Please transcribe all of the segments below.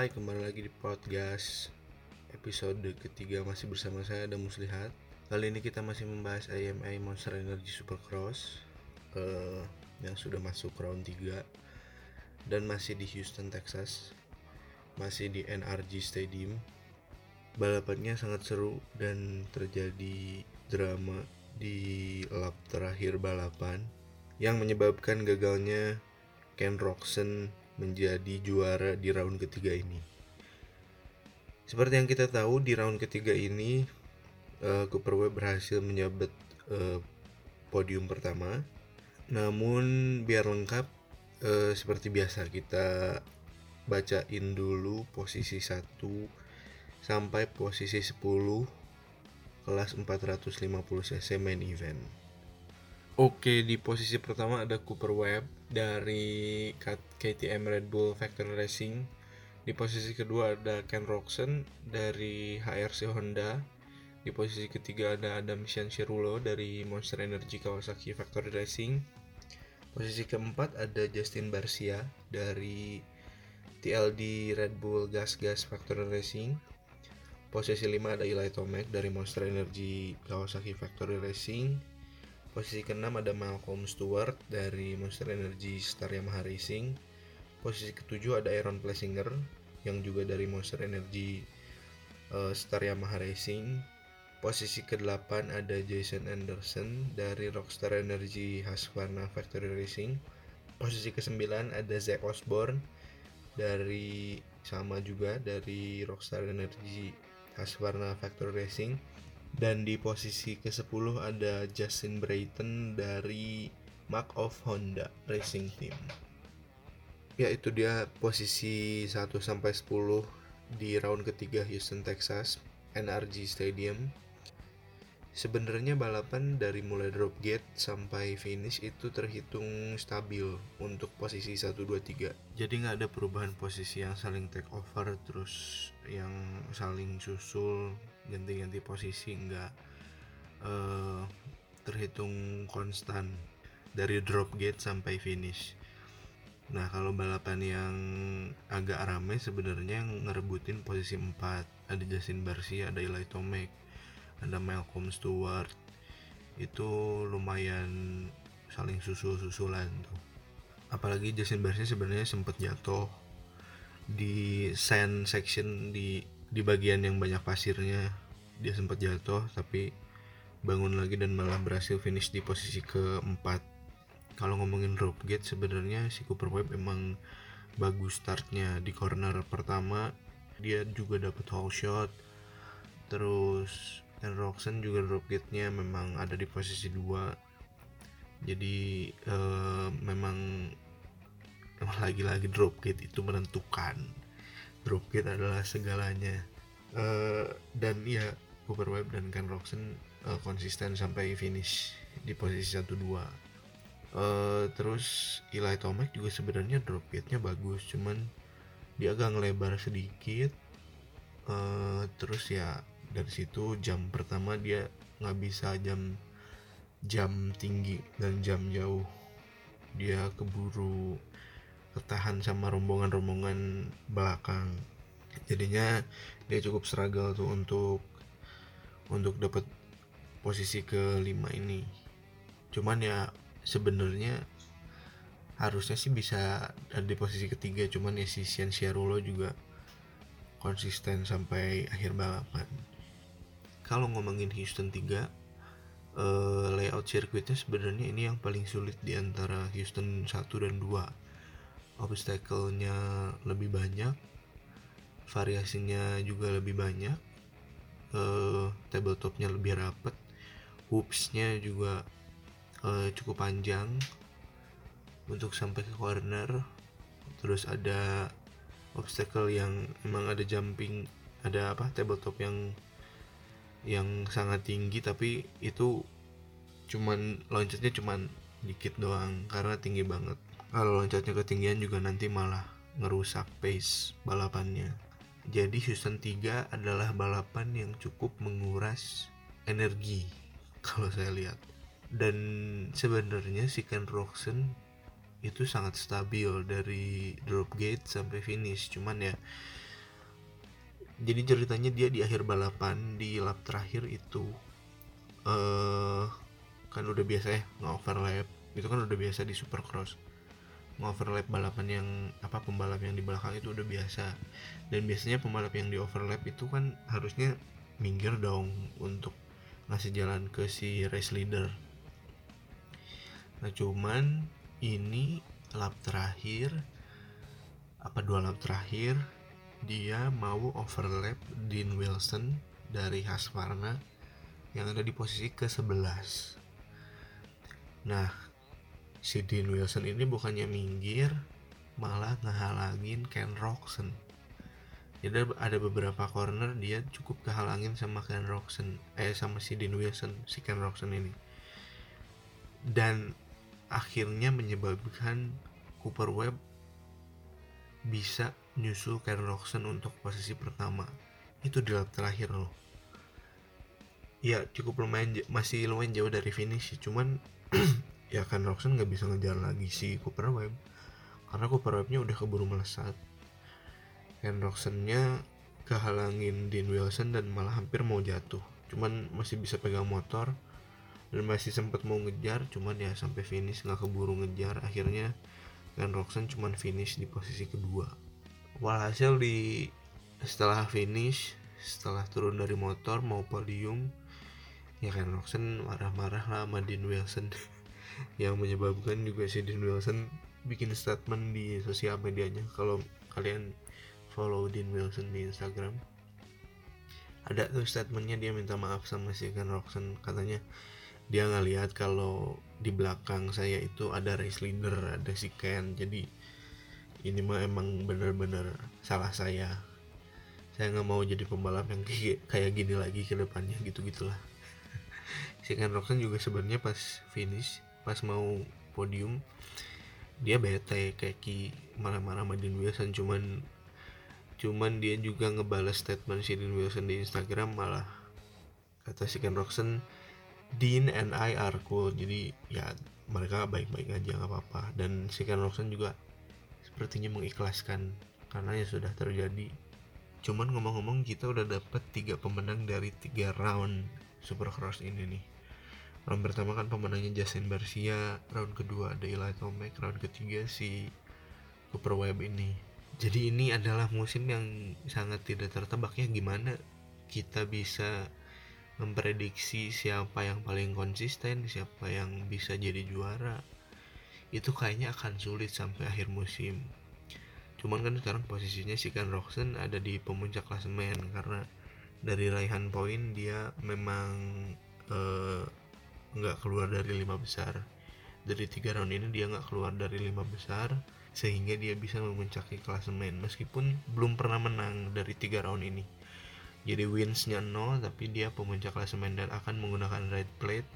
Hai, kembali lagi di podcast episode ketiga masih bersama saya ada Muslihat. Kali ini kita masih membahas IMA Monster Energy Supercross uh, yang sudah masuk round 3 dan masih di Houston, Texas. Masih di NRG Stadium. Balapannya sangat seru dan terjadi drama di lap terakhir balapan yang menyebabkan gagalnya Ken Roxon menjadi juara di round ketiga ini. Seperti yang kita tahu di round ketiga ini uh, Cooper Webb berhasil menjabat uh, podium pertama. Namun biar lengkap uh, seperti biasa kita bacain dulu posisi 1 sampai posisi 10 kelas 450 cc main event. Oke, di posisi pertama ada Cooper Webb dari KTM Red Bull Factory Racing. Di posisi kedua ada Ken Roxon dari HRC Honda. Di posisi ketiga ada Adam Cianciarulo dari Monster Energy Kawasaki Factory Racing. Posisi keempat ada Justin Barcia dari TLD Red Bull Gas Gas Factory Racing. Posisi 5 ada Eli Tomac dari Monster Energy Kawasaki Factory Racing. Posisi ke-6 ada Malcolm Stewart dari Monster Energy Star Yamaha Racing. Posisi ke-7 ada Aaron Plessinger yang juga dari Monster Energy uh, Star Yamaha Racing. Posisi ke-8 ada Jason Anderson dari Rockstar Energy Husqvarna Factory Racing. Posisi ke-9 ada Zack Osborne dari sama juga dari Rockstar Energy Husqvarna Factory Racing dan di posisi ke-10 ada Justin Brayton dari Mark of Honda Racing Team. Ya itu dia posisi 1 sampai 10 di round ketiga Houston Texas NRG Stadium. Sebenarnya balapan dari mulai drop gate sampai finish itu terhitung stabil untuk posisi 1 2 3. Jadi nggak ada perubahan posisi yang saling take over terus yang saling susul ganti-ganti posisi nggak uh, terhitung konstan dari drop gate sampai finish. Nah kalau balapan yang agak ramai sebenarnya yang ngerebutin posisi 4 ada Justin Barcia, ada Eli Tomac, ada Malcolm Stewart itu lumayan saling susul-susulan tuh apalagi Justin Barcia sebenarnya sempat jatuh di sand section di di bagian yang banyak pasirnya dia sempat jatuh tapi bangun lagi dan malah berhasil finish di posisi keempat. Kalau ngomongin drop gate sebenarnya si Cooper Webb emang bagus startnya. Di corner pertama dia juga dapat whole shot. Terus dan Roxanne juga drop gate-nya memang ada di posisi 2 jadi uh, memang lagi-lagi drop gate itu menentukan drop gate adalah segalanya. Uh, dan ya Cooper Webb dan Ken Roxanne uh, konsisten sampai finish di posisi 1 2 uh, terus Eli Tomac juga sebenarnya drop gate-nya bagus cuman dia agak ngelebar sedikit. Uh, terus ya dari situ jam pertama dia nggak bisa jam jam tinggi dan jam jauh. Dia keburu ketahan sama rombongan-rombongan belakang. Jadinya dia cukup struggle tuh untuk untuk dapat posisi kelima ini. Cuman ya sebenarnya harusnya sih bisa ada di posisi ketiga cuman ya si Sian Syarulo juga konsisten sampai akhir balapan. Kalau ngomongin Houston 3 uh, eh, layout sirkuitnya sebenarnya ini yang paling sulit di antara Houston 1 dan 2 obstacle-nya lebih banyak variasinya juga lebih banyak uh, tabletopnya lebih rapet hoopsnya juga uh, cukup panjang untuk sampai ke corner. Terus ada obstacle yang emang ada jumping ada apa tabletop yang yang sangat tinggi tapi itu cuman loncatnya cuman dikit doang karena tinggi banget kalau loncatnya ketinggian juga nanti malah ngerusak pace balapannya. Jadi Houston 3 adalah balapan yang cukup menguras energi kalau saya lihat. Dan sebenarnya si Ken Roxon itu sangat stabil dari drop gate sampai finish. Cuman ya jadi ceritanya dia di akhir balapan di lap terakhir itu eh kan udah biasa ya nge-overlap. Itu kan udah biasa di supercross nge-overlap balapan yang apa pembalap yang di belakang itu udah biasa. Dan biasanya pembalap yang di overlap itu kan harusnya minggir dong untuk ngasih jalan ke si race leader. Nah cuman ini lap terakhir apa dua lap terakhir dia mau overlap Dean Wilson dari Husqvarna yang ada di posisi ke-11 nah si Dean Wilson ini bukannya minggir malah ngehalangin Ken Roxon jadi ada beberapa corner dia cukup kehalangin sama Ken Roxon eh sama si Dean Wilson si Ken Roxon ini. Dan akhirnya menyebabkan Cooper Webb bisa nyusul Ken Roxon untuk posisi pertama. Itu di lap terakhir loh. Ya cukup lumayan masih lumayan jauh dari finish cuman ya kan Roxon nggak bisa ngejar lagi si Cooper Webb karena Cooper Webb-nya udah keburu melesat. Ken Roxonnya kehalangin Dean Wilson dan malah hampir mau jatuh. Cuman masih bisa pegang motor dan masih sempat mau ngejar cuman ya sampai finish nggak keburu ngejar. Akhirnya Ken Roxon cuman finish di posisi kedua. Walhasil di setelah finish setelah turun dari motor mau podium ya Ken Roxon marah-marah lah sama Dean Wilson yang menyebabkan juga si Dean Wilson bikin statement di sosial medianya. Kalau kalian follow Dean Wilson di Instagram ada tuh statementnya dia minta maaf sama si Ken Roxon. Katanya dia ngelihat kalau di belakang saya itu ada race leader ada si Ken. Jadi ini mah emang bener-bener salah saya. Saya nggak mau jadi pembalap yang kayak gini lagi ke depannya gitu gitulah si Ken Roxon juga sebenarnya pas finish pas mau podium dia bete kayak ki marah-marah sama Dean Wilson. Cuman cuman dia juga ngebales statement si Dean Wilson di Instagram malah kata si Ken Roxon Dean and I are cool. Jadi ya mereka baik-baik aja nggak apa-apa. Dan si Ken Roxon juga sepertinya mengikhlaskan karena ya sudah terjadi. Cuman ngomong-ngomong kita udah dapet tiga pemenang dari tiga round Supercross ini nih round pertama kan pemenangnya Justin Garcia round kedua ada Eli Tomac round ketiga si Cooper Webb ini jadi ini adalah musim yang sangat tidak tertebak ya gimana kita bisa memprediksi siapa yang paling konsisten, siapa yang bisa jadi juara. Itu kayaknya akan sulit sampai akhir musim. Cuman kan sekarang posisinya si Ken Roxon ada di pemuncak klasemen karena dari raihan poin dia memang eh, nggak keluar dari lima besar. Dari tiga round ini dia nggak keluar dari lima besar sehingga dia bisa memuncaki klasemen meskipun belum pernah menang dari tiga round ini jadi winsnya 0 tapi dia pemuncak klasemen dan akan menggunakan red plate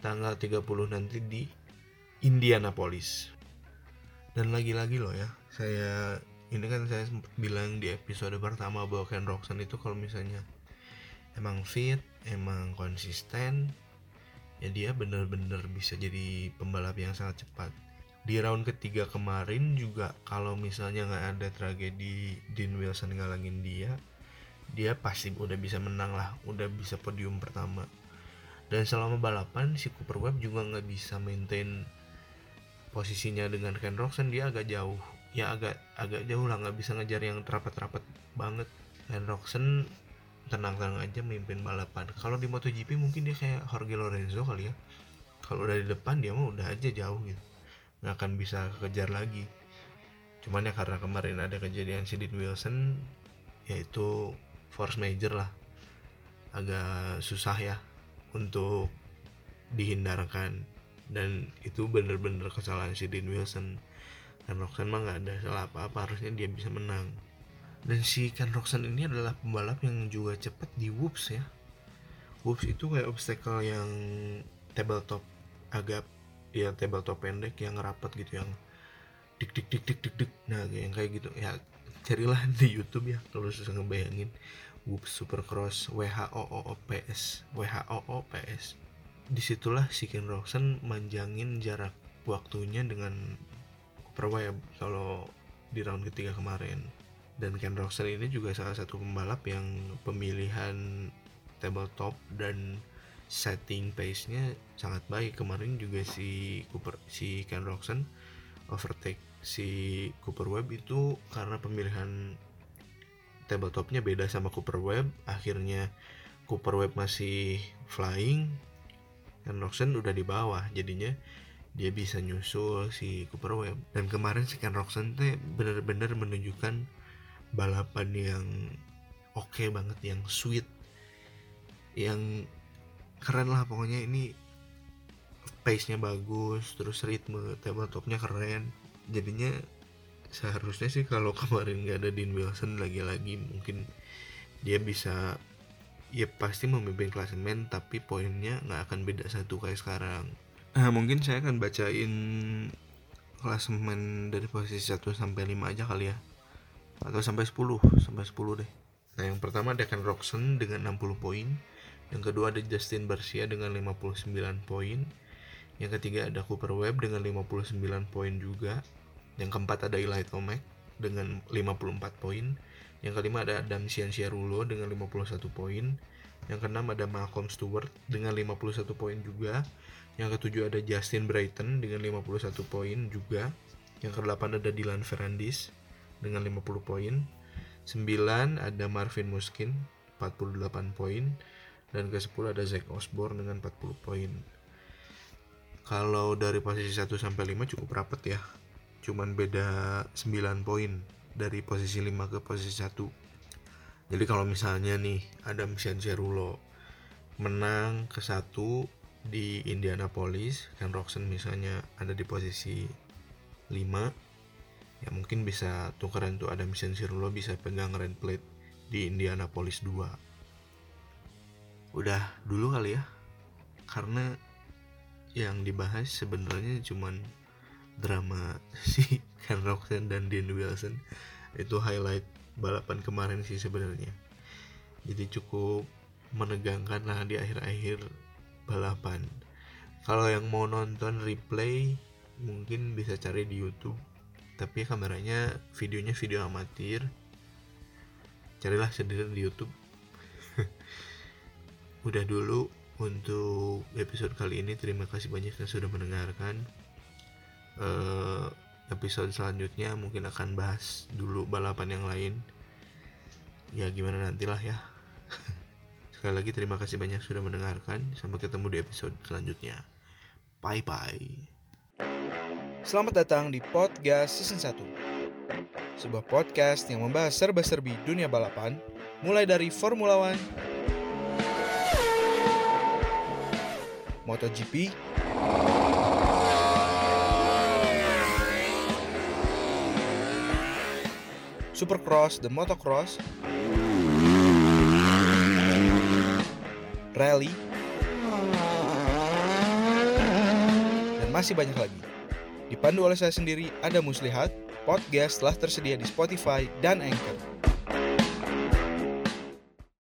tanggal 30 nanti di Indianapolis dan lagi-lagi loh ya saya ini kan saya sempat bilang di episode pertama bahwa Ken Roxon itu kalau misalnya emang fit emang konsisten ya dia bener-bener bisa jadi pembalap yang sangat cepat. Di round ketiga kemarin juga kalau misalnya nggak ada tragedi Dean Wilson ngalangin dia dia pasti udah bisa menang lah udah bisa podium pertama. Dan selama balapan si Cooper Webb juga nggak bisa maintain posisinya dengan Ken Roxon dia agak jauh. Ya agak agak jauh lah nggak bisa ngejar yang terapat-terapat banget. Ken Roxon tenang-tenang aja memimpin balapan. Kalau di MotoGP mungkin dia kayak Jorge Lorenzo kali ya. Kalau udah di depan dia mah udah aja jauh gitu. Nggak akan bisa kejar lagi. Cuman ya karena kemarin ada kejadian si Dean Wilson yaitu force major lah. Agak susah ya untuk dihindarkan. Dan itu bener-bener kesalahan si Dean Wilson. Dan Roxanne mah nggak ada salah apa-apa harusnya dia bisa menang dan si Ken Roxanne ini adalah pembalap yang juga cepet di whoops ya. Whoops itu kayak obstacle yang tabletop agak ya tabletop pendek yang rapat gitu yang dik dik dik dik dik dik. Nah yang kayak gitu. Ya carilah di YouTube ya kalau susah ngebayangin. Whoop Supercross WHOOPS WHOOPS di situlah si Ken Roxon manjangin jarak waktunya dengan Cooper Webb kalau di round ketiga kemarin dan Ken Roczen ini juga salah satu pembalap yang pemilihan tabletop dan setting pace-nya sangat baik. Kemarin juga si Cooper si Ken Roczen overtake si Cooper Webb itu karena pemilihan tabletopnya beda sama Cooper Webb. Akhirnya Cooper Webb masih flying Ken Roczen udah di bawah. Jadinya dia bisa nyusul si Cooper Webb. Dan kemarin si Ken Roczen teh bener-bener menunjukkan balapan yang oke okay banget yang sweet yang keren lah pokoknya. Ini pace nya bagus terus ritme tabletopnya keren. Jadinya seharusnya sih kalau kemarin nggak ada Dean Wilson lagi-lagi mungkin dia bisa ya pasti memimpin klasemen tapi poinnya nggak akan beda satu kayak sekarang. Nah, mungkin saya akan bacain klasemen dari posisi 1 sampai 5 aja kali ya. Atau sampai 10, sampai 10 deh. Nah, yang pertama ada Ken Roxon dengan 60 poin. Yang kedua ada Justin Garcia dengan 59 poin. Yang ketiga ada Cooper Webb dengan 59 poin juga. Yang keempat ada Eli Tomac dengan 54 poin. Yang kelima ada Adam Cianciarulo dengan 51 poin. Yang keenam ada Malcolm Stewart dengan 51 poin juga. Yang ketujuh ada Justin Brighton dengan 51 poin juga. Yang kedelapan ada Dylan Ferrandis dengan 50 poin. 9 ada Marvin Muskin 48 poin dan ke-10 ada Zach Osborne dengan 40 poin. Kalau dari posisi 1 sampai 5 cukup rapat ya. Cuman beda 9 poin dari posisi 5 ke posisi 1. Jadi kalau misalnya nih Adam Cianciarulo menang ke 1 di Indianapolis Ken Roxon misalnya ada di posisi 5 ya mungkin bisa tukeran tuh ada Mission Cirulo bisa pegang red plate di Indianapolis 2 udah dulu kali ya karena yang dibahas sebenarnya cuman drama si Ken Roxon dan Dean Wilson. Itu highlight balapan kemarin sih sebenarnya. Jadi cukup menegangkan lah di akhir-akhir balapan. Kalau yang mau nonton replay mungkin bisa cari di YouTube tapi kameranya videonya video amatir carilah sendiri di YouTube udah dulu untuk episode kali ini terima kasih banyak yang sudah mendengarkan uh, episode selanjutnya mungkin akan bahas dulu balapan yang lain ya gimana nantilah ya Sekali lagi terima kasih banyak sudah mendengarkan. Sampai ketemu di episode selanjutnya. Bye bye. Selamat datang di Podcast Season 1. Sebuah podcast yang membahas serba-serbi dunia balapan, mulai dari Formula One, MotoGP, Supercross dan Motocross, rally, dan masih banyak lagi. Dipandu oleh saya sendiri, ada Muslihat, podcast telah tersedia di Spotify dan Anchor.